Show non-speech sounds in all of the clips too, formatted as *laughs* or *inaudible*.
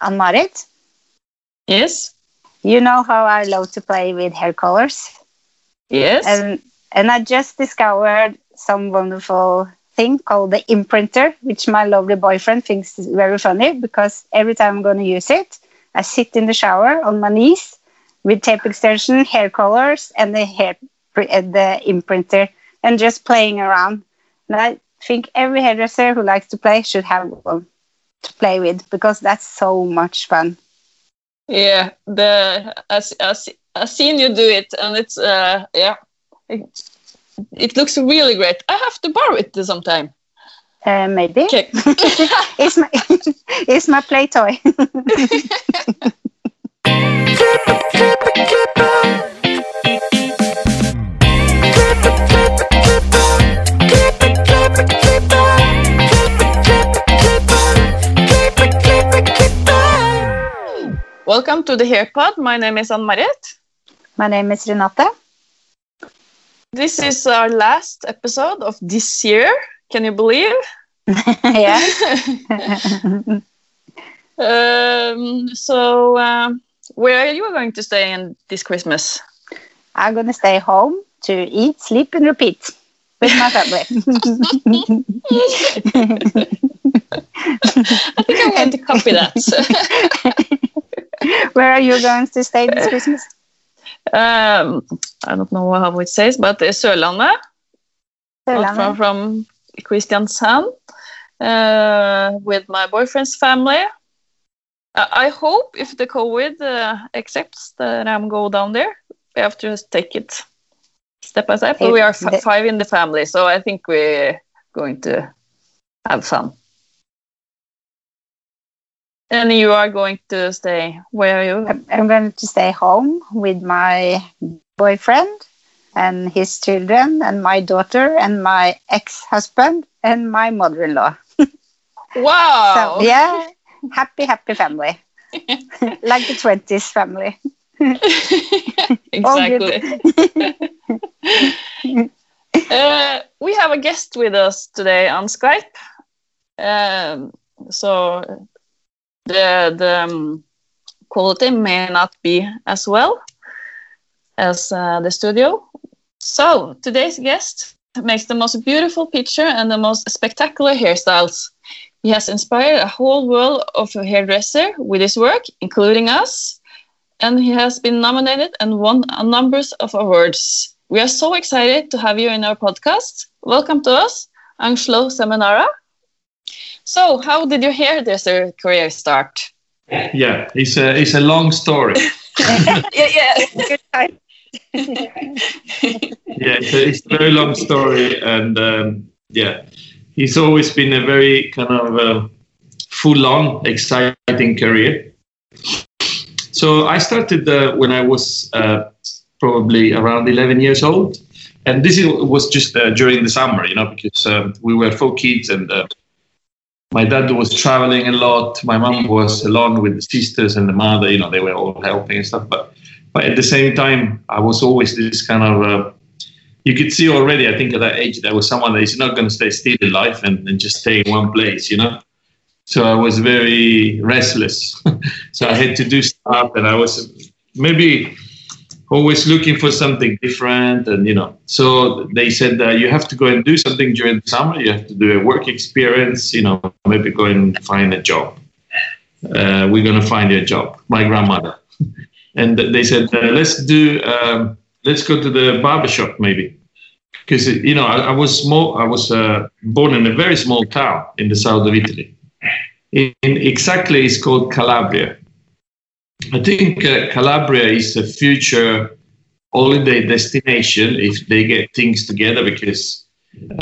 Ann-Marit, Yes. you know how I love to play with hair colors. Yes. And, and I just discovered some wonderful thing called the imprinter, which my lovely boyfriend thinks is very funny because every time I'm going to use it, I sit in the shower on my knees with tape extension, hair colors, and the hair and the imprinter, and just playing around. And I think every hairdresser who likes to play should have one to play with because that's so much fun. yeah. The as as I've seen you do it, and it's uh yeah. It, it looks really great. I have to borrow it sometime. Uh, maybe Okay. *laughs* it's my *laughs* it's my play toy. *laughs* Welcome to the HairPod. My name is Anne Marit. my name is Renate. This is our last episode of this year. Can you believe? *laughs* yeah. *laughs* um, so, um, where are you going to stay in this Christmas? I'm gonna stay home to eat, sleep, and repeat with my family. *laughs* I think I'm going to copy that. Where are you going to stay this Christmas? *laughs* um, I don't know how it says, but uh, Sørlandet, not far Sørlandet. from Kristiansand, uh, with my boyfriend's family. I I hope if the COVID uh, accepts that I'm go down there, we have to just take it step by step. But we are five in the family, so I think we're going to have fun. And you are going to stay. Where are you? I'm- going to stay home with my boyfriend and his children and my daughter and my ex-husband and my mother-in-law. *laughs* Wow! So yeah, happy, happy family, *laughs* like the twenties family. *laughs* All good. exactly. uh, we have a guest with us today on Skype. Um, so the the um, quality may not be as well as uh, the studio. So today's guest makes the most beautiful picture and the most spectacular hairstyles. He has inspired a whole world of hairdresser with his work, including us and he has been nominated and won a number of awards. We are so excited to have you in our podcast. Welcome to us, Angelo Seminara. So, how did your hairdresser career start? Yeah, it's a it's a long story. *laughs* yeah, yeah. Good time. *laughs* Yeah, it's a, it's a very long story, and um, yeah, he's always been a very kind of uh, full-on, exciting career. So I started uh, when I was uh, probably around 11 years old, and this was just uh, during the summer, you know, because um, we were four kids and. My dad was traveling a lot. My mom was alone with the sisters and the mother. You know, they were all helping and stuff. But but at the same time, I was always this kind of. Uh, you could see already, I think, at that age, there was someone that is not going to stay still in life and, and just stay in one place. You know. So I was very restless. *laughs* so I had to do stuff, and I was maybe always looking for something different and you know so they said uh, you have to go and do something during the summer. You have to do a work experience you know maybe go and find a job. Uh, we're going to find you a job. My grandmother. *laughs* And they said uh, let's do um, let's go to the barber shop maybe. Because you know I, I was small i was uh, born in a very small town in the south of italy. In, in exactly it's called calabria I think uh, Calabria is a future holiday destination if they get things together because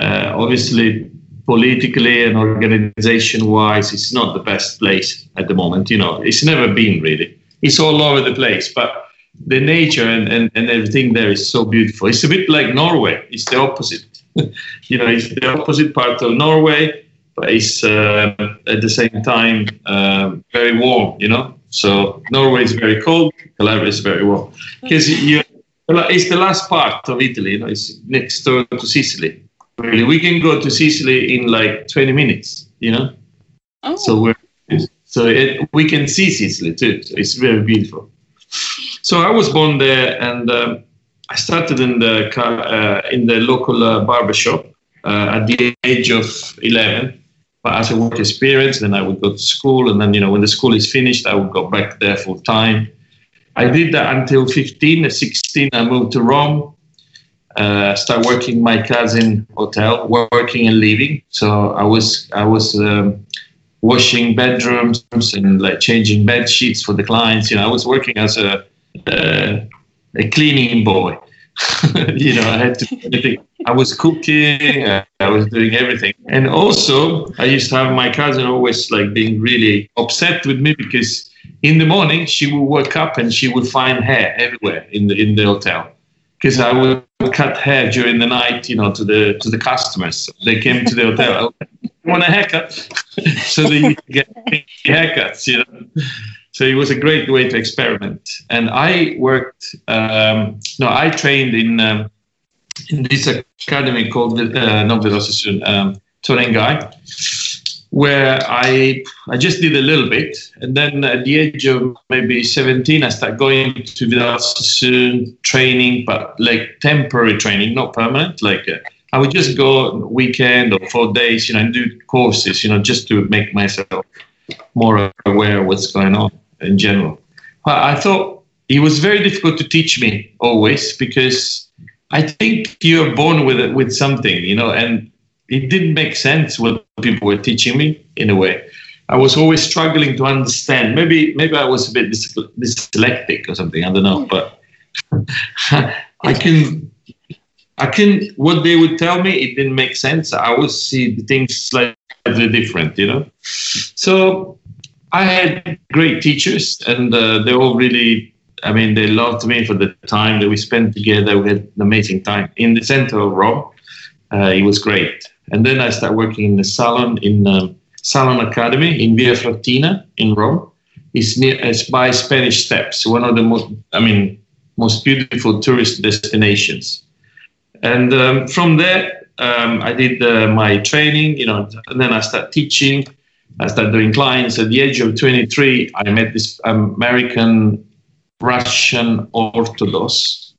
uh, obviously politically and organization wise it's not the best place at the moment you know. It's never been really. It's all over the place but the nature and, and, and everything there is so beautiful. It's a bit like norway. It's the opposite. *laughs* You know it's the opposite part of norway but it's uh, at the same time uh, very warm you know so Norway is very cold, Calabria is very warm. Because you, it's the last part of Italy, you know, it's next door to Sicily. Really, we can go to Sicily in like 20 minutes, you know. Oh, So we're so it, we can see Sicily too. So it's very beautiful. So I was born there, and um, I started in the car, uh, in the local uh, barber shop uh, at the age of 11. As a work experience, then I would go to school, and then you know when the school is finished, I would go back there full time. I did that until 15. 16, I moved to Rome. Uh, start working my cousin hotel, working and living. So I was I was um, washing bedrooms and like changing bed sheets for the clients. You know, I was working as a uh, a cleaning boy. *laughs* you know, I had to. I was cooking. Uh, I was doing everything, and also I used to have my cousin always like being really upset with me because in the morning she would wake up and she would find hair everywhere in the in the hotel because I would cut hair during the night, you know, to the to the customers. They came to the hotel. want a haircut? *laughs* so they get haircuts, you know. So it was a great way to experiment. And I worked. Um, no, I trained in um, in this academy called uh, non um, Toni & Guy, where I I just did a little bit, and then at the age of maybe 17, I started going to Vidal training, but like temporary training, not permanent. Like uh, I would just go weekend or four days, you know, and do courses, you know, just to make myself more aware of what's going on in general. But I thought it was very difficult to teach me always because I think you're born with it, with something, you know, and it didn't make sense what people were teaching me in a way. I was always struggling to understand. Maybe maybe I was a bit dyslexic or something. I don't know, but *laughs* I can I can what they would tell me it didn't make sense. I would see the things slightly different, you know. So I had great teachers, and uh, they all really. I mean, they loved me for the time that we spent together. We had an amazing time in the center of Rome. Uh, it was great. And then I started working in the salon in um, Salon Academy in Via Frattina in Rome. It's near it's by Spanish Steps, one of the most I mean most beautiful tourist destinations. And um, from there, um, I did uh, my training, you know, and then I started teaching. I started doing clients. At the age of 23, I met this American Russian Orthodox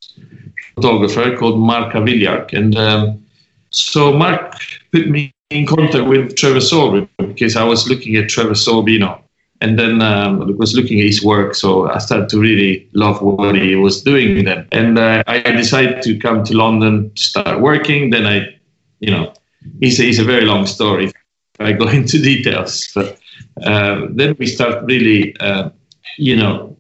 photographer called Mark Aviliak. And um, so Mark put me in contact with Trevor Sorbie because I was looking at Trevor Sorbie, you know, and then um, I was looking at his work. So I started to really love what he was doing then. And uh, I decided to come to London to start working. Then I, you know, it's a, it's a very long story. I go *laughs* into details, but uh, then we start really, uh, you know,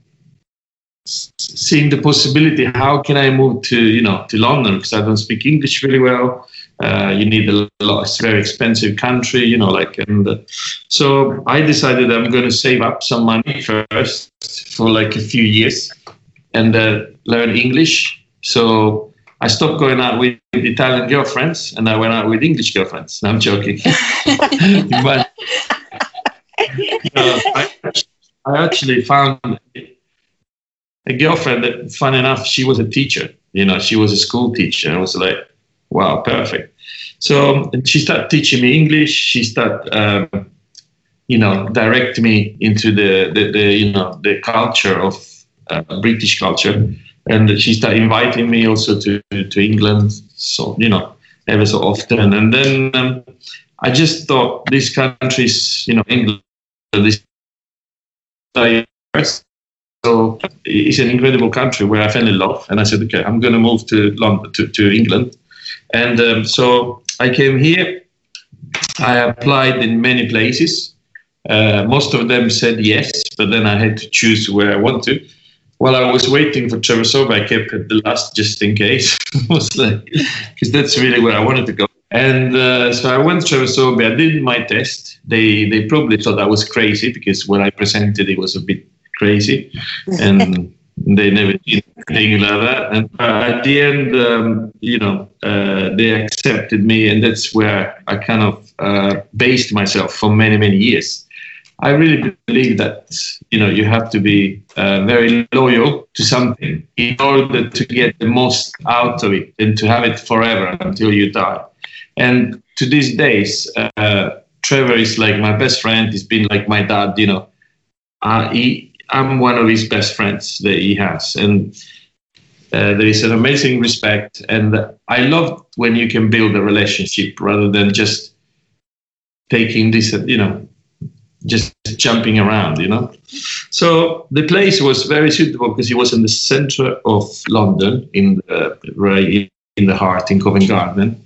seeing the possibility. How can I move to, you know, to London because I don't speak English very well. Uh, you need a lot. It's a very expensive country, you know. Like, and uh, so I decided I'm going to save up some money first for like a few years and uh, learn English. So I stopped going out with Italian girlfriends and I went out with English girlfriends. No, I'm joking. *laughs* but I, I actually found a girlfriend that, fun enough, she was a teacher. You know, she was a school teacher. I was like, wow, perfect. So she started teaching me English. She started, um, you know, direct me into the, the, the, you know, the culture of uh, British culture. And she started inviting me also to, to England. So, you know, ever so often. And then um, I just thought these countries, you know, England, this so it's an incredible country where I fell in love. And I said, okay, I'm going to move to London, to, to England. And um, so I came here. I applied in many places. Uh, most of them said yes, but then I had to choose where I want to. While I was waiting for Sorbie, I kept at the last just in case. *laughs* like, because that's really where I wanted to go. And uh, so I went to Sorbie. I did my test. They they probably thought I was crazy because when I presented it was a bit crazy, and they never did anything like that. And uh, at the end, um, you know, uh, they accepted me, and that's where I kind of uh, based myself for many, many years. I really believe that you know you have to be uh, very loyal to something in order to get the most out of it and to have it forever until you die. And to these days, uh, Trevor is like my best friend. He's been like my dad. You know, uh, he, I'm one of his best friends that he has, and uh, there is an amazing respect. And I love when you can build a relationship rather than just taking this, you know, just jumping around, you know. So the place was very suitable because it was in the center of London, in the, right in the heart in Covent Garden.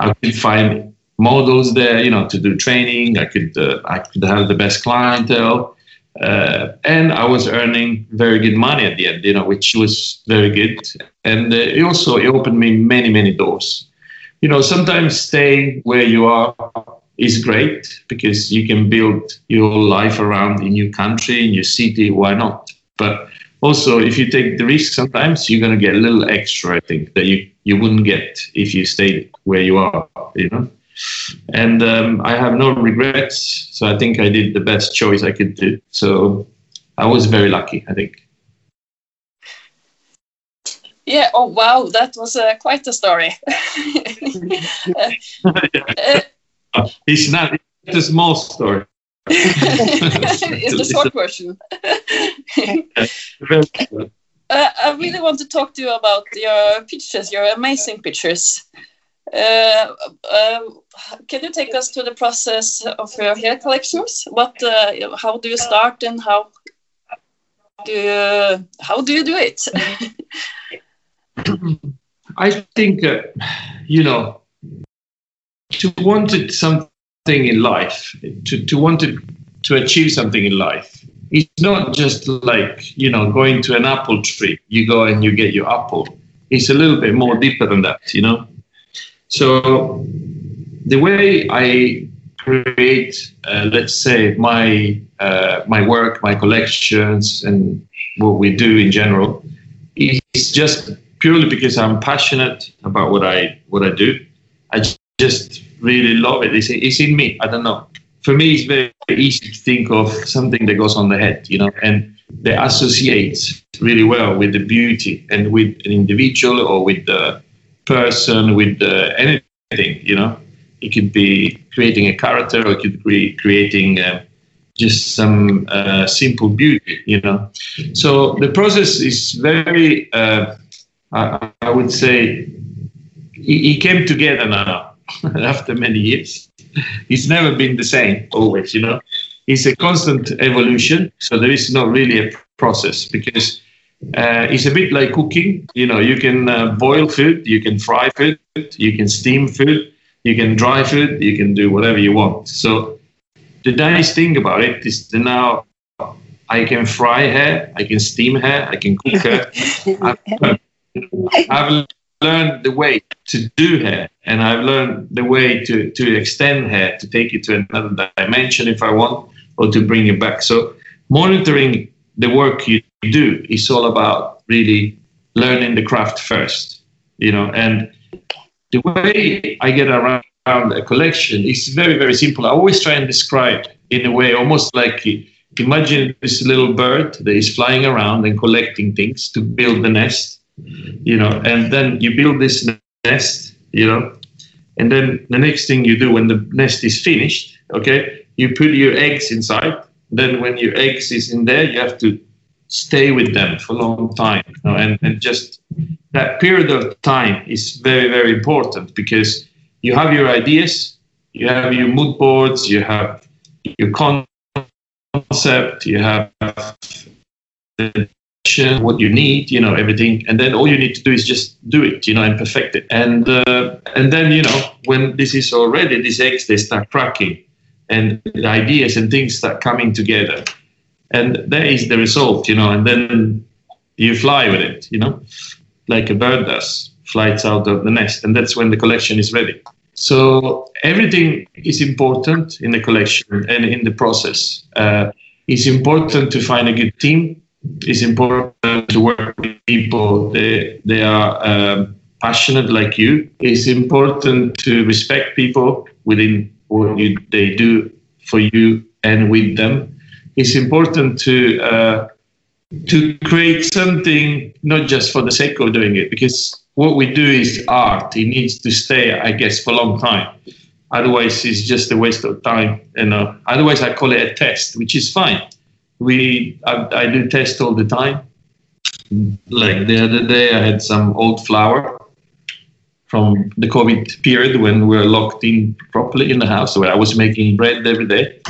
I could find models there, you know, to do training. I could uh, I could have the best clientele, uh, and I was earning very good money at the end, you know, which was very good. And uh, it also it opened me many many doors. You know, sometimes staying where you are is great because you can build your life around in your country, in your city. Why not? But also, if you take the risk, sometimes you're going to get a little extra. I think that you you wouldn't get if you stayed where you are. You know. And um, I have no regrets. So I think I did the best choice I could do. So I was very lucky, I think. Yeah. Oh, wow. That was uh, quite a story. uh, *laughs* *laughs* it's not it's a small story. *laughs* it's the short version. uh, I really want to talk to you about your pictures, your amazing pictures. Uh, uh, can you take us to the process of your hair collections? What, uh, how do you start, and how do you, how do you do it? *laughs* I think you know to want something in life, to to want to achieve something in life. It's not just like you know going to an apple tree. You go and you get your apple. It's a little bit more deeper than that, you know. So the way I create, uh, let's say, my uh, my work, my collections, and what we do in general, is just purely because I'm passionate about what I what I do. I just really love it. It's, it's in me. I don't know. For me, it's very easy to think of something that goes on the head, you know, and they associate really well with the beauty and with an individual or with the person with uh, anything, you know. It could be creating a character or it could be creating uh, just some uh, simple beauty, you know. So the process is very, uh, I, I, would say, it, it came together now *laughs* after many years. It's never been the same always, you know. It's a constant evolution. So there is not really a process because uh, it's a bit like cooking. You know, you can uh, boil food, you can fry food, you can steam food, you can dry food, you can do whatever you want. So the nice thing about it is that now I can fry hair, I can steam hair, I can cook hair. *laughs* I've, learned, I've learned the way to do hair, and I've learned the way to, to extend hair, to take it to another dimension if I want, or to bring it back. So monitoring the work you do is all about really learning the craft first, you know. And the way I get around a collection is very, very simple. I always try and describe in a way almost like imagine this little bird that is flying around and collecting things to build the nest, you know, and then you build this nest, you know, and then the next thing you do when the nest is finished, okay, you put your eggs inside then when your eggs is in there, you have to stay with them for a long time. You know, and, and just that period of time is very, very important because you have your ideas, you have your mood boards, you have your concept, you have the what you need, you know, everything, and then all you need to do is just do it, you know, and perfect it. And uh, and then you know, when this is all ready, these eggs they start cracking, and the ideas and things start coming together. And that is the result, you know, and then you fly with it, you know, like a bird does, flies out of the nest. And that's when the collection is ready. So everything is important in the collection and in the process. Uh, it's important to find a good team. It's important to work with people they, they are um, passionate like you. It's important to respect people within what you, they do for you and with them. It's important to uh, to create something not just for the sake of doing it, because what we do is art. It needs to stay, I guess, for a long time. Otherwise, it's just a waste of time. You know. Otherwise, I call it a test, which is fine. we I, I do test all the time. Like the other day, I had some old flour from the COVID period when we were locked in properly in the house, where I was making bread every day.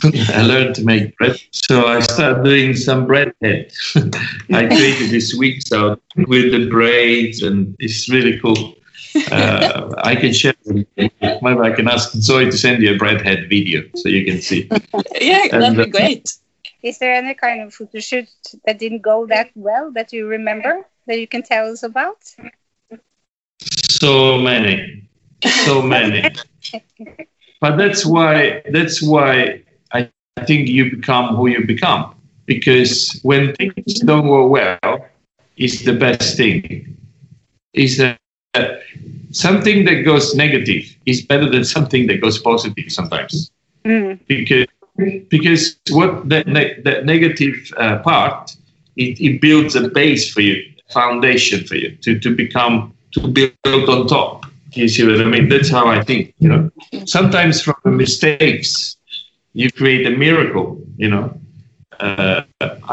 *laughs* I learned to make bread. So I started doing some bread head. *laughs* I created this wig out with the braids, and it's really cool. Uh, I can share. Maybe I can ask Zoe to send you a bread head video so you can see. *laughs* yeah, that'd be great. Is there any kind of photo shoot that didn't go that well that you remember that you can tell us about? So many, so many. but that's why that's why I think you become who you become. Because when things don't go well, it's the best thing. Is that something that goes negative is better than something that goes positive sometimes. Mm. because because what that, ne- that negative uh, part it, it builds a base for you foundation for you to, to become to build on top. You see what i mean? That's how i think you know. Sometimes from the mistakes you create a miracle you know? Uh,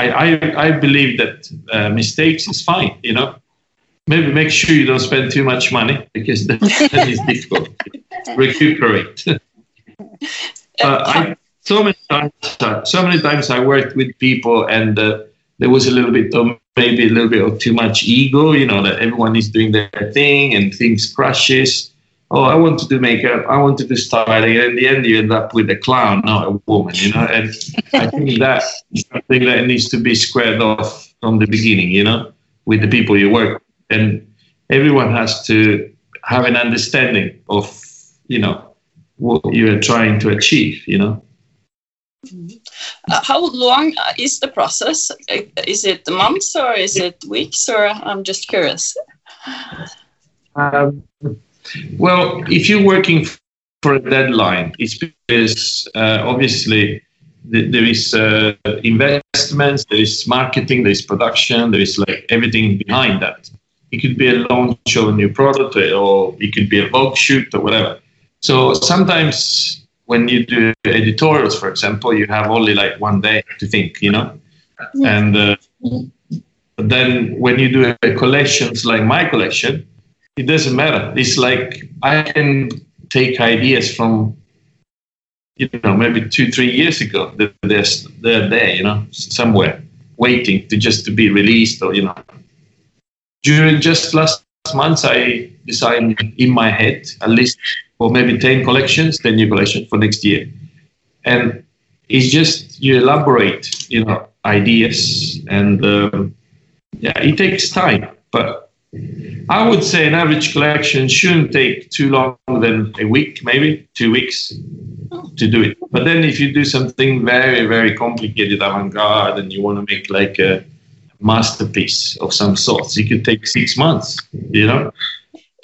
I, I, I believe that uh, mistakes is fine you know? Maybe make sure you don't spend too much money because that, *laughs* that is difficult. Recuperate. *laughs* Uh, I, so many times uh, so many times i worked with people and uh, there was a little bit of maybe a little bit of too much ego you know that everyone is doing their thing and things crashes oh i want to do makeup. I want to do styling. And in the end you end up with a clown not a woman you know? And i think *laughs* that is something that needs to be squared off from the beginning you know with the people you work with. and everyone has to have an understanding of you know what you are trying to achieve you know? Uh, how long is the process? Is it months or is it weeks? Or i'm just curious. Um, well if you're working for a deadline it's because uh, obviously there is uh, investments there is marketing there is production there is like everything behind that. It could be a launch of a new product, or it could be a Vogue shoot, or whatever. So sometimes when you do editorials, for example, you have only like one day to think, you know, and uh, then when you do a collections like my collection, it doesn't matter. It's like I can take ideas from you know maybe two three years ago they're, they're there you know somewhere waiting to just to be released or you know during just last month, I designed in my head at least or maybe 10 collections, 10 new collections for next year. And it's just you elaborate, you know, ideas and um, yeah, it takes time. But I would say an average collection shouldn't take too long than a week, maybe two weeks to do it. But then if you do something very, very complicated avant-garde and you want to make like a masterpiece of some sort. It could take six months, you know.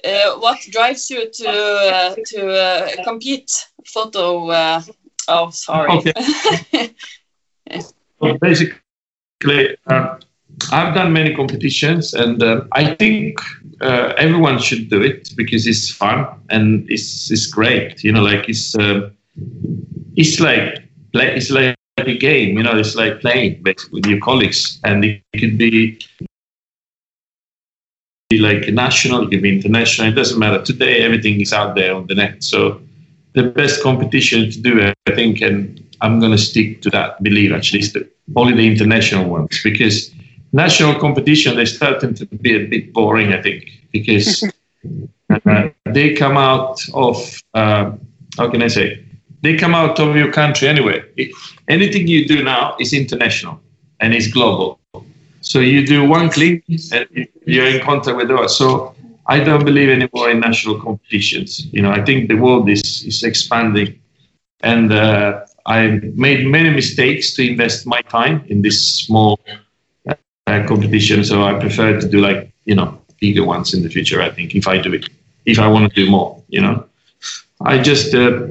Uh, what drives you to uh, to uh, compete? Photo. Uh, oh, sorry. Okay. *laughs* well, basically, uh, I've done many competitions, and uh, I think everyone should do it because it's fun and it's it's great. You know, like it's it's like play, it's like a game. You know, it's like playing with your colleagues, and it could be be like national, it could be international. It doesn't matter. Today, everything is out there on the net. So the best competition to do, it, I think, and I'm going to stick to that belief. Actually, is the, only the international ones because national competition they're starting to be a bit boring. I think because *laughs* uh, they come out of uh, how can I say they come out of your country anyway. It, anything you do now is international and it's global. So you do one click and you're in contact with us. So I don't believe anymore in national competitions. You know, I think the world is, is expanding. And uh, I made many mistakes to invest my time in this small uh, competition. So I prefer to do like, you know, bigger ones in the future, I think, if I do it, if I want to do more, you know. I just uh,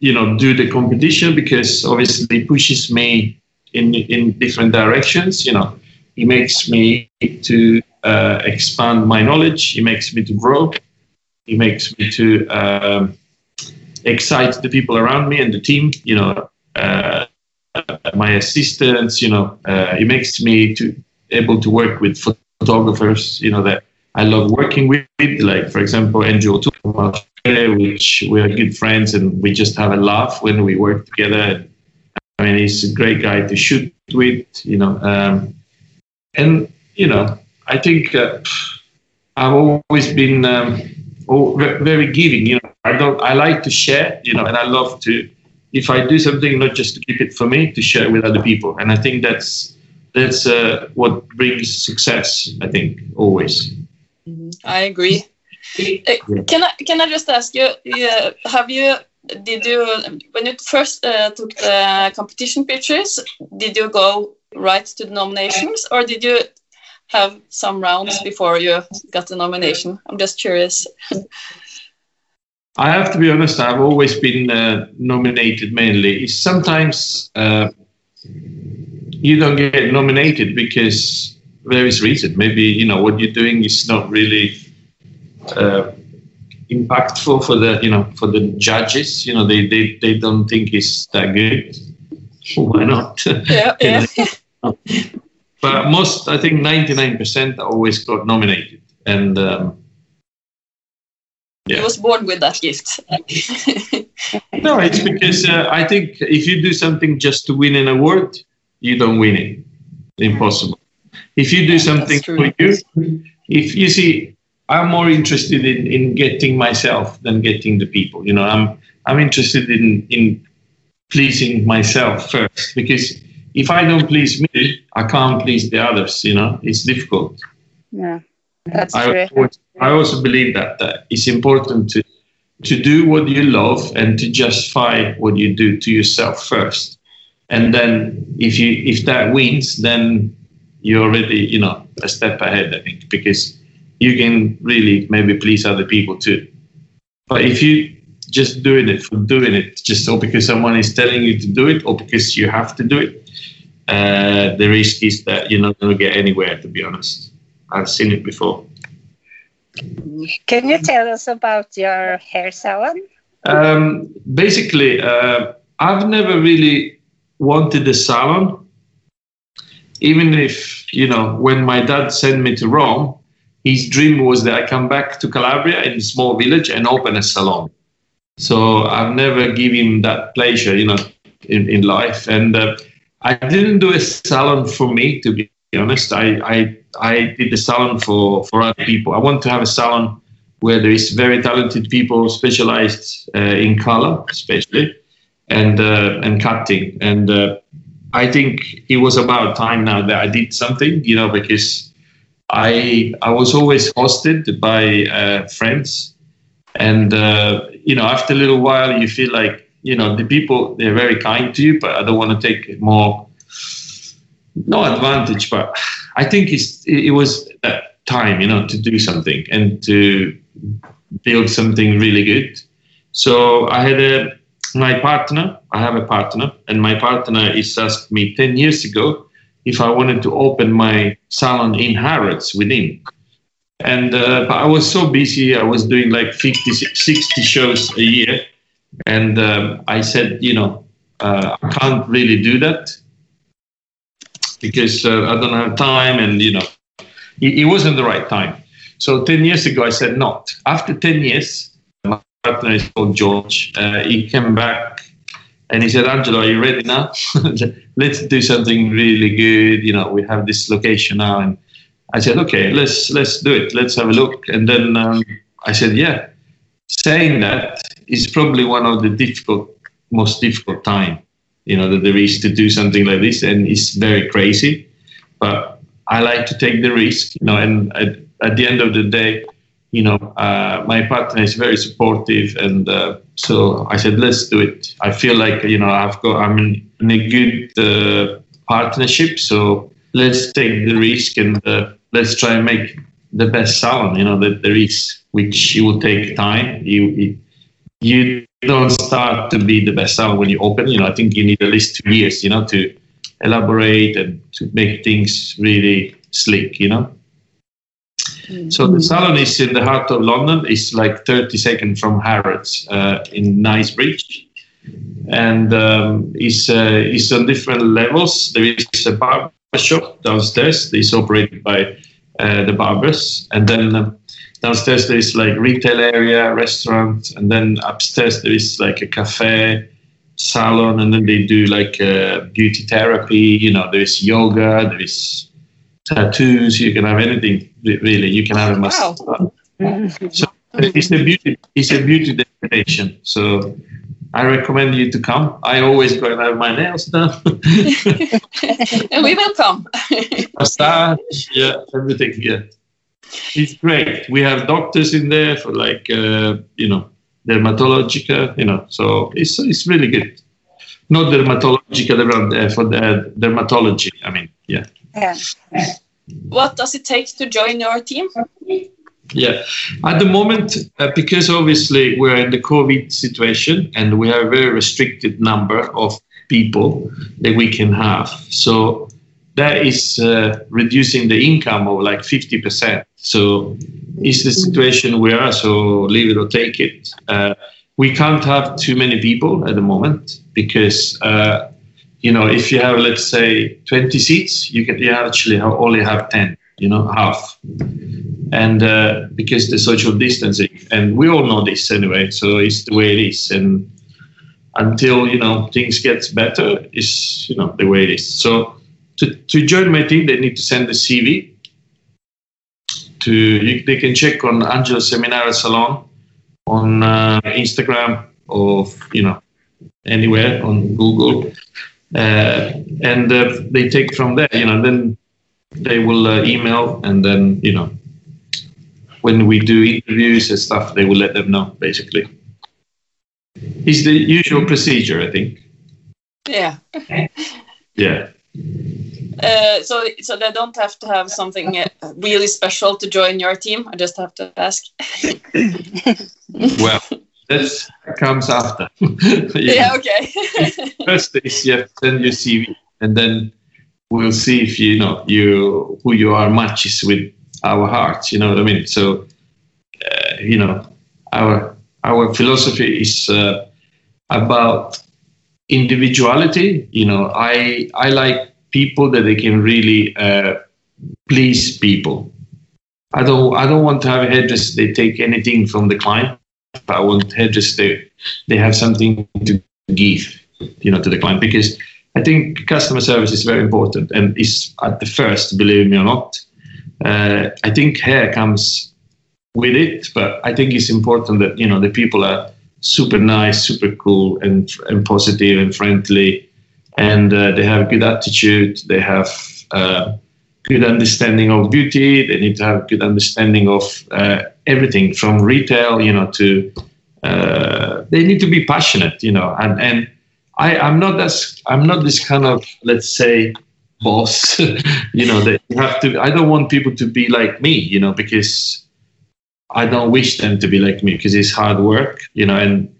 you know do the competition because obviously it pushes me in in different directions you know it makes me to uh, expand my knowledge it makes me to grow it makes me to um, excite the people around me and the team you know uh, my assistants. You know, uh, it makes me to able to work with photographers. You know that I love working with, like for example, Andrew O'Toole, which we are good friends and we just have a laugh when we work together. I mean, he's a great guy to shoot with. You know, um, and you know, I think uh, I've always been um, very giving. You know, I don't. I like to share. You know, and I love to. If I do something, not just to keep it for me, to share with other people. And I think that's that's uh, what brings success. I think always. Mm-hmm. I agree. Uh, can I can I just ask you? have you did you when you first uh, took the competition pictures? Did you go right to the nominations, or did you have some rounds before you got the nomination? I'm just curious. I have to be honest. I've always been uh, nominated mainly. Sometimes uh, you don't get nominated because there is reason. Maybe you know what you're doing is not really uh, impactful for the you know for the judges. You know they they, they don't think it's that good. *laughs* Why not? *laughs* Yeah, yeah. but most, I think, 99% always got nominated, and um, yeah. He was born with that gift. no, *laughs* it's because uh, I think if you do something just to win an award, you don't win it. Impossible. If you do something for you, if you see, I'm more interested in, in getting myself than getting the people. You know, I'm I'm interested in in pleasing myself first because if I don't please me, I can't please the others. You know, it's difficult. Yeah, that's I true. Also, I also believe that, that it's important to to do what you love and to justify what you do to yourself first, and then if you if that wins, then you're already you know a step ahead. I think because you can really maybe please other people too. But if you just doing it for doing it, just or because someone is telling you to do it, or because you have to do it, uh, the risk is that you're not going to get anywhere. To be honest, I've seen it before. Can you tell us about your hair salon? Um, basically, uh, I've never really wanted a salon. Even if you know, when my dad sent me to Rome, his dream was that I come back to Calabria in a small village and open a salon. So I've never given him that pleasure, you know, in, in life. And uh, I didn't do a salon for me, to be honest. I, I, I did the salon for, for other people. I want to have a salon where there is very talented people specialized uh, in color, especially, and, uh, and cutting. And uh, I think it was about time now that I did something, you know, because I, I was always hosted by uh, friends and uh, you know after a little while you feel like you know the people they're very kind to you but i don't want to take more no advantage but i think it was time you know to do something and to build something really good. So i had a my partner i have a partner and my partner is asked me 10 years ago if i wanted to open my salon in harrods with him. And uh, but I was so busy. I was doing like 50, 60 shows a year, and um, I said, you know, uh, I can't really do that because uh, I don't have time, and you know, it, it, wasn't the right time. So ten years ago, I said not. After ten years, my partner is called George. Uh, he came back. And he said, Angelo, are you ready now? *laughs* Let's do something really good. You know, we have this location now, and I said, okay, let's let's do it. Let's have a look. And then um, I said, yeah. Saying that is probably one of the difficult, most difficult time, you know, that there is to do something like this, and it's very crazy. But I like to take the risk, you know. And at, at the end of the day, you know, uh, my partner is very supportive, and uh, so I said, let's do it. I feel like you know I've got I'm in, in a good uh, partnership, so let's take the risk and uh, let's try and make the best sound you know that there is which it will take time you you don't start to be the best sound when you open you know i think you need at least two years you know to elaborate and to make things really slick you know mm-hmm. so the salon is in the heart of london it's like 30 seconds from harrods uh, in knightsbridge and um, it's uh, it's on different levels. There is a barber shop downstairs. It's operated by uh, the barbers, and then. Downstairs there is like retail area, restaurant, and then upstairs there is like a cafe, salon, and then they do like uh, beauty therapy. You know, there is yoga, there is tattoos. You can have anything really. You can have a massage. Wow. So it's a beauty. It's a beauty destination. So I recommend you to come. I always go and have my nails done. *laughs* and we will come. *laughs* Massage, yeah, everything. Yeah, it's great. We have doctors in there for like uh, you know dermatologica. You know, so it's it's really good. Not dermatologica, for the dermatology. I mean, yeah. Yeah. What does it take to join your team? Yeah, at the moment, uh, because obviously we're in the COVID situation and we have a very restricted number of people that we can have. So that is uh, reducing the income of like 50%. So it's the situation we are. So leave it or take it. Uh, we can't have too many people at the moment because uh, you know if you have let's say 20 seats, you can you actually have, only have 10. You know, half and uh, because the social distancing and we all know this anyway so it's the way it is and until you know things gets better is you know the way it is so to, to join my team they need to send a cv to you, they can check on Angelo Seminara salon on uh, instagram or you know anywhere on google uh, and uh, they take from there you know then they will uh, email and then you know when we do interviews and stuff, they will let them know basically. It's the usual procedure, I think. Yeah. yeah. Uh, so, so they don't have to have something uh, really special to join your team. I just have to ask. well, that comes after. *laughs* yeah. yeah. Okay. *laughs* First is you have to send your CV, and then we'll see if you know you who you are matches with our hearts. You know what I mean? So, uh, you know, our our philosophy is uh, about individuality. You know, I I like people that they can really uh, please people. I don't I don't want to have a hairdresser they take anything from the client. I want hairdressers they they have something to give, you know, to the client because I think customer service is very important and is at the first, believe me or not. Uh, I think hair comes with it, but I think it's important that you know the people are super nice, super cool, and and positive and friendly, and uh, they have a good attitude. They have uh, good understanding of beauty. They need to have good understanding of uh, everything from retail, you know, to uh, they need to be passionate, you know, and and I I'm not as I'm not this kind of let's say boss *laughs* you know that you have to i don't want people to be like me you know because i don't wish them to be like me because it's hard work you know and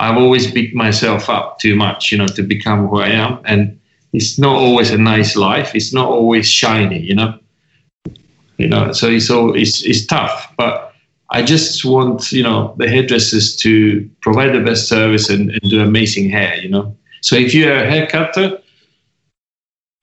i've always beat myself up too much you know to become who i am. And it's not always a nice life. It's not always shiny you know. You know so it's all it's, it's tough. But i just want you know the hairdressers to provide the best service and, and do amazing hair you know. So if you're a hair cutter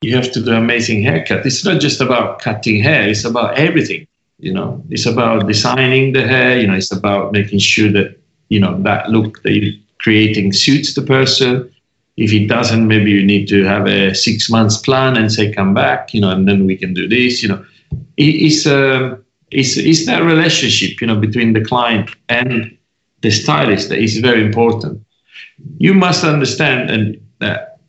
you have to do amazing haircut. It's not just about cutting hair, it's about everything. You know, it's about designing the hair, you know, it's about making sure that, you know, that look that you're creating suits the person. If it doesn't, maybe you need to have a six months plan and say, come back, you know, and then we can do this, you know. it's, a, it's, it's that relationship, you know, between the client and the stylist that is very important. You must understand and that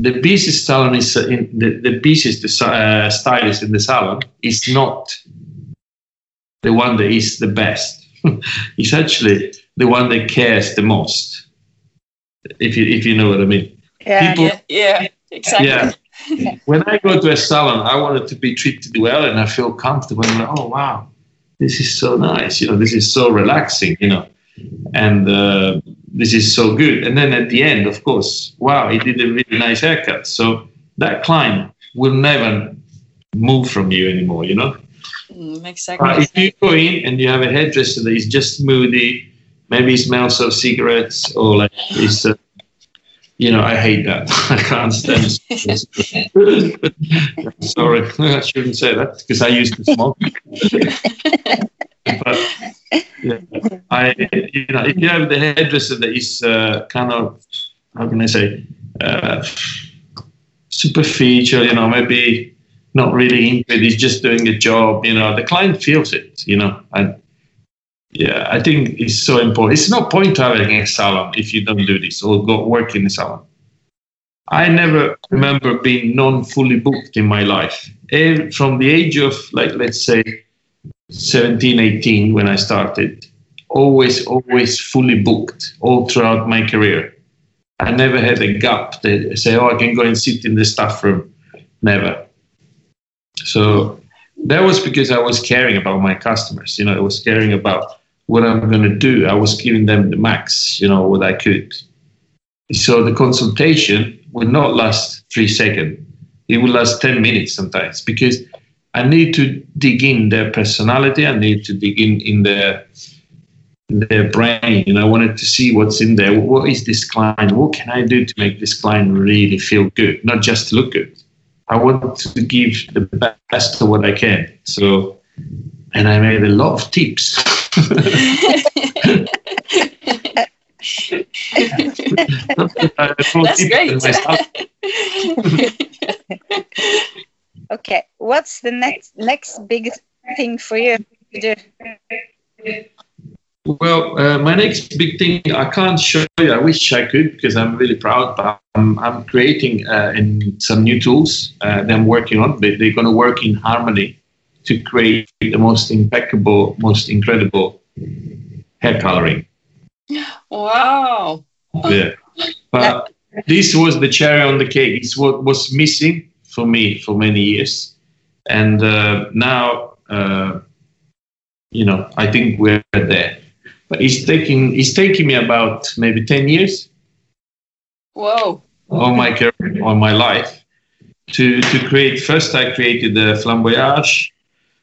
the busiest salon is uh, in the, the busiest uh, stylist in the salon is not the one that is the best. *laughs* it's actually the one that cares the most. If you if you know what I mean. Yeah, People, yeah, yeah, exactly. Yeah. *laughs* when I go to a salon, I want it to be treated well and I feel comfortable. I'm like, oh wow, this is so nice. You know, this is so relaxing. You know, and uh, this is so good. And then at the end, of course, wow, he did a really nice haircut. So that client will never move from you anymore, you know? Mm, exactly. Uh, if you go in and you have a hairdresser that is just moody, maybe smells of cigarettes or like is uh, you know, I hate that. *laughs* I can't stand. *laughs* Sorry, *laughs* I shouldn't say that because I used to smoke. but yeah, I, you know, if you have the hairdresser that is uh, kind of, how can I say, uh, superficial, you know, maybe not really into it, he's just doing a job, you know, the client feels it, you know, and yeah, I think it's so important. It's no point having a salon if you don't do this or go work in a salon. I never remember being non fully booked in my life. And from the age of, like, let's say 17, 18, when I started, always, always fully booked all throughout my career. I never had a gap that say, oh, I can go and sit in the staff room. Never. So that was because I was caring about my customers. You know, I was caring about what I'm going to do. I was giving them the max, you know, what I could. So the consultation would not last three seconds. It would last 10 minutes sometimes because I need to dig in their personality. I need to dig in in their, in their brain. And I wanted to see what's in there. What is this client? What can I do to make this client really feel good, not just look good? I want to give the best of what I can. So, and I made a lot of tips. That's great. okay, what's the next next big thing for you to do? Well, uh, my next big thing I can't show you. I wish I could because I'm really proud. But I'm, I'm creating uh, in some new tools uh, that I'm working on. They, they're going to work in harmony to create the most impeccable, most incredible hair coloring. Wow. Yeah. But this was the cherry on the cake. It's what was missing for me for many years. And uh, now, uh, you know, I think we're there. But it's taking it's taking me about maybe 10 years. Whoa. All my career, all my life to to create. First, I created the flamboyage.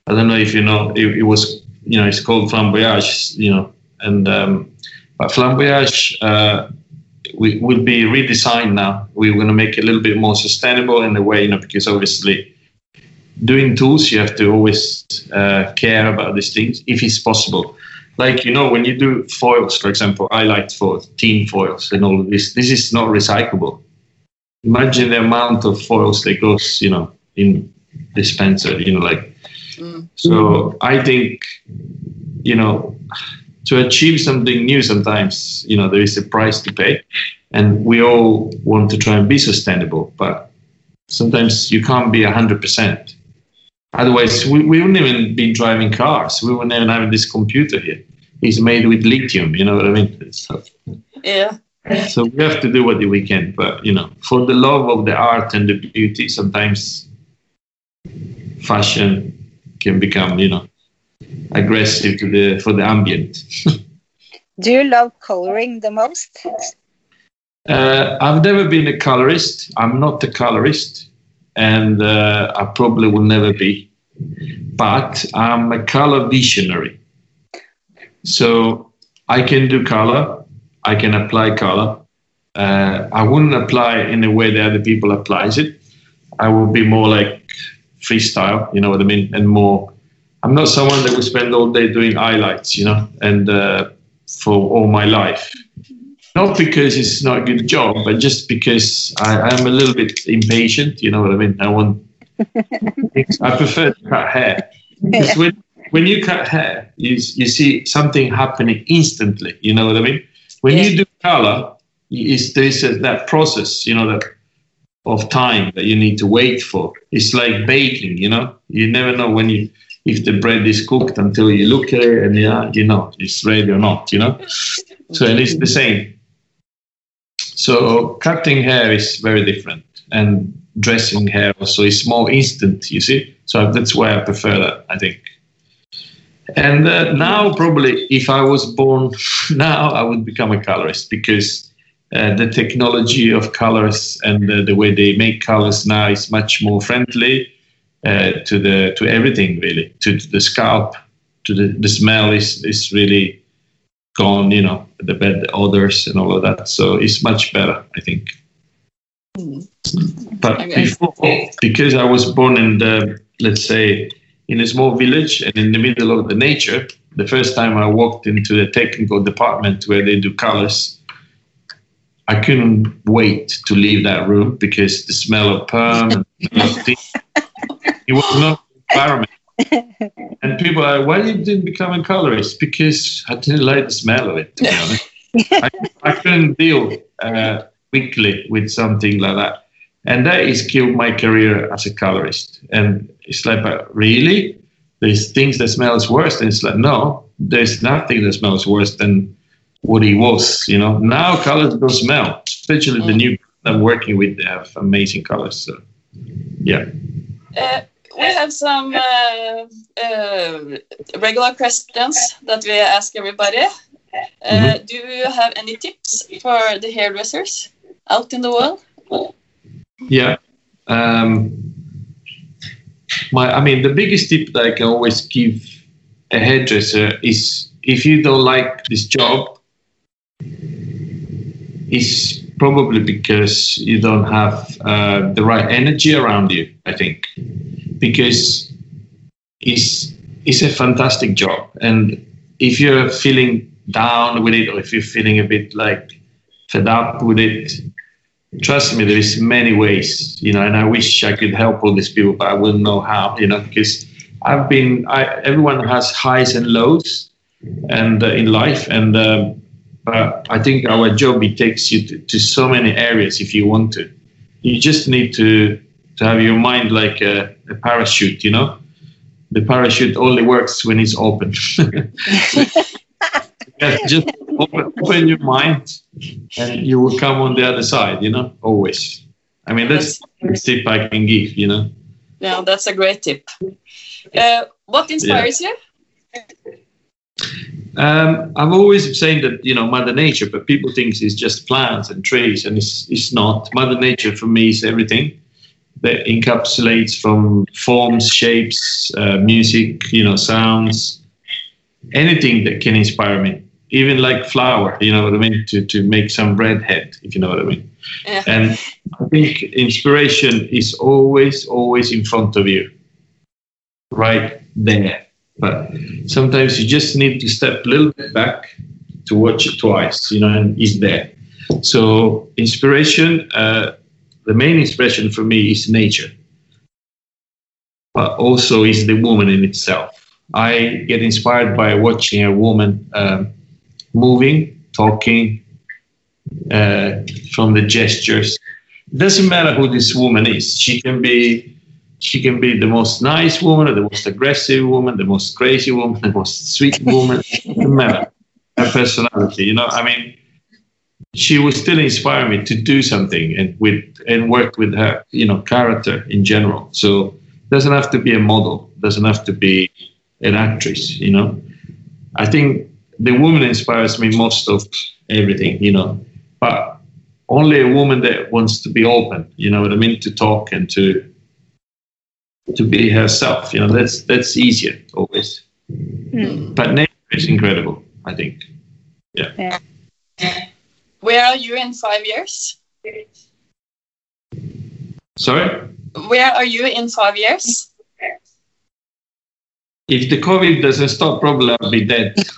I don't know if you know. It, it was you know it's called flamboyage. You know, and um, but flamboyage uh, we, will be redesigned now. We're going to make it a little bit more sustainable in a way, you know, because obviously doing tools, you have to always uh, care about these things if it's possible. Like, you know, when you do foils, for example, I like for tin foils and all of this, this is not recyclable. Imagine the amount of foils that goes, you know, in dispenser, you know, like. Mm. So I think, you know, to achieve something new, sometimes you know there is a price to pay, and we all want to try and be sustainable, but sometimes you can't be hundred percent. Otherwise, we, we wouldn't even be driving cars. We wouldn't even have this computer here. It's made with lithium. You know what I mean? So, yeah. So we have to do what we can, but you know, for the love of the art and the beauty, sometimes fashion can become, you know, aggressive to the for the ambient. *laughs* Do you love coloring the most? Uh, I've never been a colorist. I'm not a colorist, and uh, I probably will never be. But I'm a color visionary. So I can do color. I can apply color. Uh, I wouldn't apply in the way that other people applies it. I would be more like freestyle, you know what I mean, and more I'm not someone that will spend all day doing highlights, you know, and uh, for all my life. Not because it's not a good job, but just because I, am a little bit impatient. You know what I mean? I want. I prefer to cut hair because when when you cut hair, you you see something happening instantly. You know what I mean? When yeah. you do color, is there's a, that process. You know that of time that you need to wait for. It's like baking. You know, you never know when you if the bread is cooked until you look at it and yeah, you know it's ready or not, you know. So it is the same. So cutting hair is very different, and dressing hair also is more instant. You see, so that's why I prefer that. I think. And uh, now, probably, if I was born *laughs* now, I would become a colorist because uh, the technology of colors and uh, the way they make colors now is much more friendly uh, to the to everything really. To, to the scalp to the, the smell is is really gone you know the bad odors and all of that. So it's much better i think. But Okay. before, because I was born in the, let's say, in a small village and in the middle of the nature, the first time I walked into the technical department where they do colors, I couldn't wait to leave that room because the smell of perm it was not environment. And people are, why you didn't become a colorist? Because I didn't like the smell of it, to be honest. I, I couldn't deal uh, quickly with something like that. And that has killed my career as a colorist. And it's like, really? There's things that smells worse. And it's like, no, there's nothing that smells worse than what he was, you know. Now colors don't smell, especially the new I'm working with, they have amazing colors. So, yeah. Uh, we have some uh, uh, regular questions that we ask everybody. Uh, Do you have any tips for the hairdressers out in the world? Yeah. Um, my, I mean, the biggest tip that I can always give a hairdresser is if you don't like this job, it's probably because you don't have uh, the right energy around you. I think because it's it's a fantastic job, and if you're feeling down with it, or if you're feeling a bit like fed up with it, trust me, there is many ways, you know, and I wish I could help all these people, but I wouldn't know how, you know, because I've been, I, everyone has highs and lows and uh, in life. And, um, but I think our job, it takes you to, to so many areas if you want to. You just need to, to have your mind like a, a parachute, you know, the parachute only works when it's open. *laughs* Yeah, just open, open your mind and you will come on the other side, you know, always. I mean, that's the tip I can give, you know. Yeah, that's a great tip. Uh, what inspires you? Um, I'm always saying that, you know, Mother Nature, but people think it's just plants and trees, and it's, it's not. Mother Nature for me is everything that encapsulates from forms, shapes, uh, music, you know, sounds, anything that can inspire me. Even like flour, you know what I mean, to, to make some redhead, if you know what I mean. Yeah. And I think inspiration is always, always in front of you, right there. But sometimes you just need to step a little bit back to watch it twice, you know, and it's there. So inspiration, uh, the main inspiration for me is nature, but also is the woman in itself. I get inspired by watching a woman um, moving, talking, uh, from the gestures. Doesn't matter who this woman is. She can be she can be the most nice woman, or the most aggressive woman, the most crazy woman, *laughs* the most sweet woman. It doesn't matter. Her personality, you know. I mean, she will still inspire me to do something and with and work with her, you know, character in general. So it doesn't have to be a model. It Doesn't have to be an actress, you know. I think the woman inspires me most of everything, you know. But only a woman that wants to be open, you know what I mean, to talk and to to be herself. You know, that's that's easier always. Hmm. But nature is incredible, I think. Yeah. Where are you in five years? Sorry? Where are you in five years? If the COVID doesn't stop, probably I'll be dead. *laughs*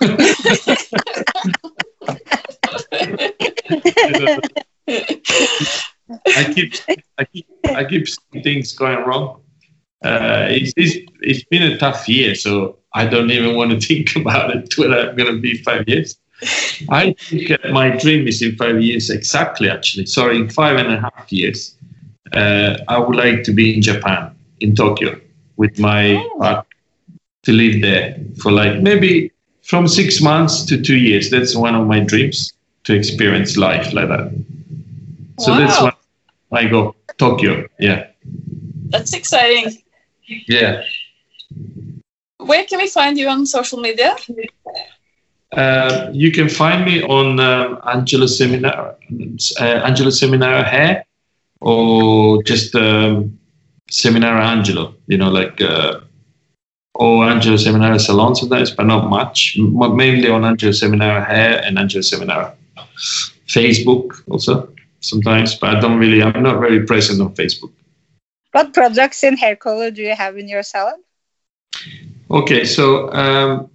I keep, I keep, I keep seeing things going wrong. Uh, it's, it's, it's been a tough year, so I don't even want to *laughs* think about it whether I'm going to be five years. I think uh, my dream is in five years exactly, actually. Sorry, in five and a half years, uh, I would like to be in Japan, in Tokyo, with my Oh. partner to live there for like maybe from six months to two years. That's one of my dreams to experience life like that. So that's Wow. why I go Tokyo. Yeah, That's exciting. Yeah. Where can we find you on social media? Uh, you can find me on um, Angelo Seminara, uh, Angelo Seminara Hair, or just um, Seminara Angelo. You know, like uh, or Angelo Seminara Salon sometimes, but not much. M- mainly on Angelo Seminara Hair and Angelo Seminara Facebook also. sometimes, but I don't really. I'm not very present on Facebook. What products in hair color do you have in your salon? Okay, so um,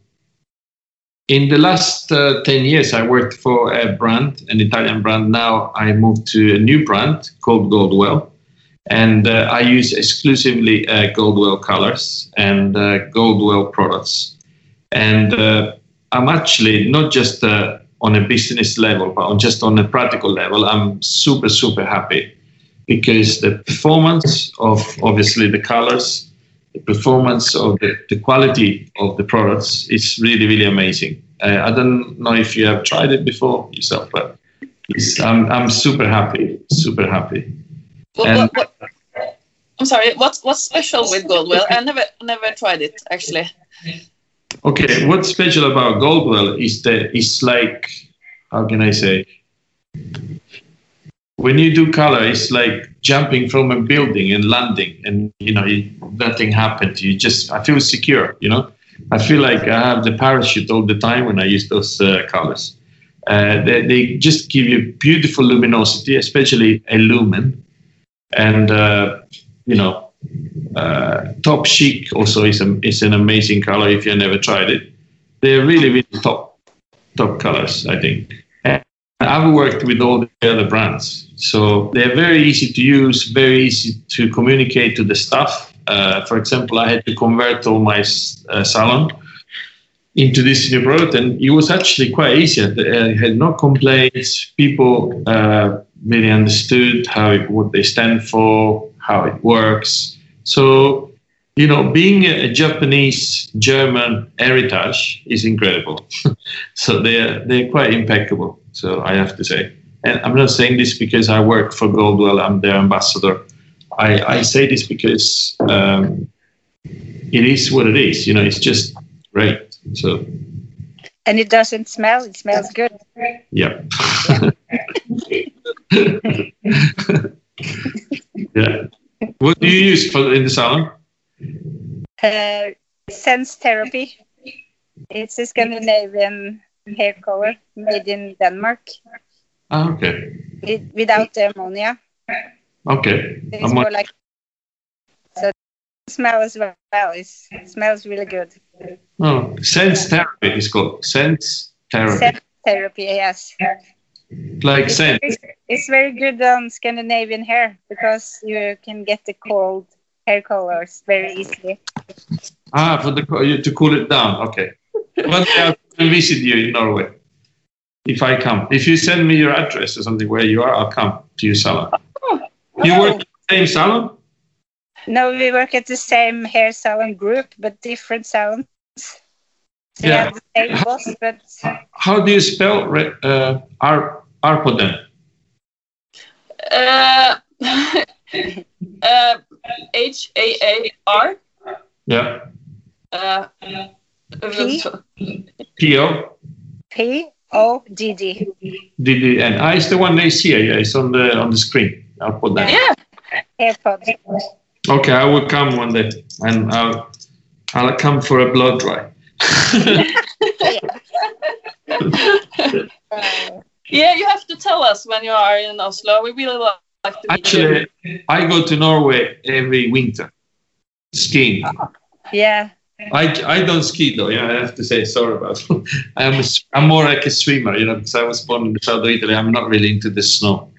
in the last uh, 10 years, I worked for a brand, an Italian brand. Now I moved to a new brand called Goldwell. And uh, I use exclusively uh, Goldwell colors and uh, Goldwell products. And uh, I'm actually not just uh, on a business level, but just on a practical level, I'm super, super happy because the performance of obviously the colors the performance of the, the quality of the products is really, really amazing. Uh, I don't know if you have tried it before yourself, but I'm, I'm super happy, super happy. What, what, what, I'm sorry, what's, what's special with Goldwell? I never, never tried it actually. Okay, what's special about Goldwell is that it's like, how can I say? When you do color, it's like jumping from a building and landing, and you know you, nothing happened. You just I feel secure. You know, I feel like I have the parachute all the time when I use those uh, colors. Uh, they, they, just give you beautiful luminosity, especially Elumen, and uh, you know, uh, Topchic also is a, is an amazing color if you never tried it. They're really really top top colors, I think. I've worked with all the other brands. So they're very easy to use, very easy to communicate to the staff. Uh, for example, I had to convert all my uh, salon into this new product, and it was actually quite easy. I had no complaints. People uh, really understood how it, what they stand for, how it works. So, you know, being a, Japanese German heritage is incredible. *laughs* so they're they're quite impeccable. So I have to say, and I'm not saying this because I work for Goldwell. I'm their ambassador. I, I say this because um, it is what it is. You know, it's just great. So. And it doesn't smell. It smells good. Yeah. *laughs* yeah. What do you use for in the salon? Uh, sense therapy. It's a Scandinavian hair color made in Denmark. Ah, okay. It, without the ammonia. Okay. It's more like so smell as well. It smells really good. Oh, sense therapy is called sense therapy. Sense therapy, yes. Like it's sense. Very, it's very good on Scandinavian hair because you can get the cold hair colors very easily. Ah, for the to cool it down. Okay. One day I'll visit you in Norway. If I come, if you send me your address or something where you are, I'll come to your salon. Oh, you work in the same salon? No, we work at the same hair salon group, but different salons. So yeah. the same boss, but how do you spell uh, Ar Arpoden? Uh, *laughs* uh, H A A R. Yeah. Uh, P P O P O D D D D N. Ah, it's the one they see. Yeah, it's on the on the screen. I'll put that. Yeah. AirPods. Okay, I will come one day, and I'll I'll come for a blood dry. *laughs* yeah, you have to tell us when you are in Oslo. We really like to meet Actually, you. I go to Norway every winter skiing. Yeah. I, I don't ski though. Yeah, I have to say sorry about. *laughs* I'm a, I'm more like a swimmer, you know, because I was born in the south of Italy. I'm not really into the snow,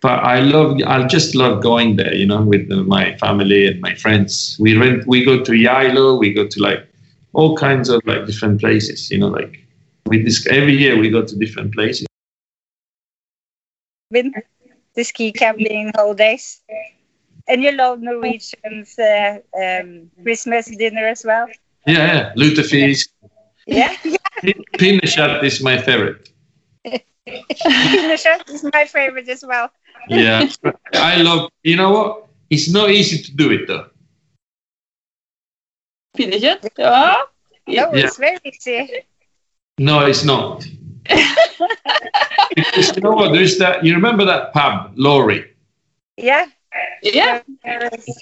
but I love. I just love going there, you know, with uh, my family and my friends. We rent. We go to Geilo. We go to like all kinds of like different places. You know, like we this every year we go to different places. Been the ski camping holidays. And you love Norwegian's uh, um, Christmas dinner as well? Yeah, yeah. lutefisk. Yeah. *laughs* Yeah. Pinnekjøtt is my favorite. Pinnekjøtt is my favorite as well. yeah, I love. You know what? It's not easy to do it though. Pinnekjøtt? Yeah. No, it's very easy. No, it's not. *laughs* because you know what? There's that. You remember that pub, Laurie? Yeah. Yeah.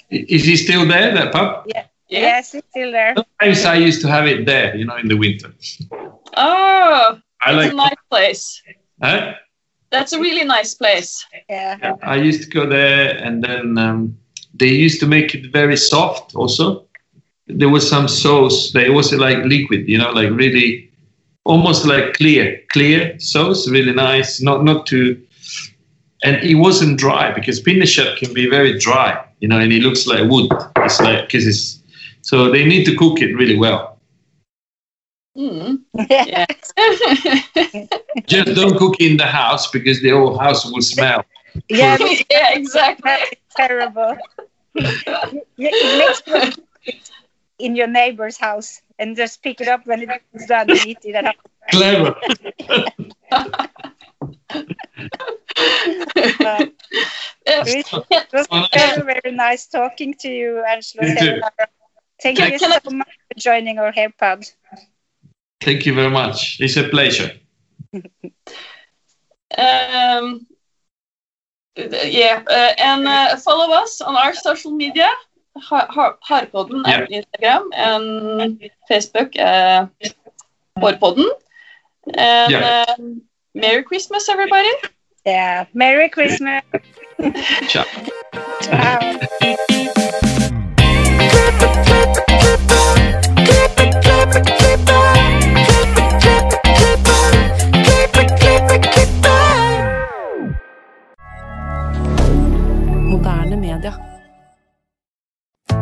Is he still there, that pub? Yeah. Yes, he's still there. Sometimes I used to have it there, you know, in the winter. Oh, I like a nice place. Huh? That's a really nice place. Yeah. Yeah, I used to go there, and then um, they used to make it very soft. Also, there was some sauce. They was like liquid, you know, like really, almost like clear, clear sauce. Really nice. Not not too, and it wasn't dry because pinnekjøtt can be very dry, you know, and it looks like wood. It's like because it's so they need to cook it really well. Mm. Yeah. *laughs* Yeah. Just don't cook in the house because the whole house will smell. *laughs* Yeah, *laughs* yeah, exactly. terrible. It makes in your neighbor's house and just pick it up when it's done and eat it at home. Clever. Uh, it was very, very nice talking to you, Angelo. You. Thank Can- you can I- so much for joining our hair pod. Thank you very much. It's a pleasure. Um, yeah, uh, and uh, follow us on our social media. Har- Har- Harpodden Yeah. på Instagram and Facebook. Uh, Hårpodden. And Yeah. um, Merry Christmas, everybody. Yeah. Merry Christmas. Ciao. Ciao. Moderne media.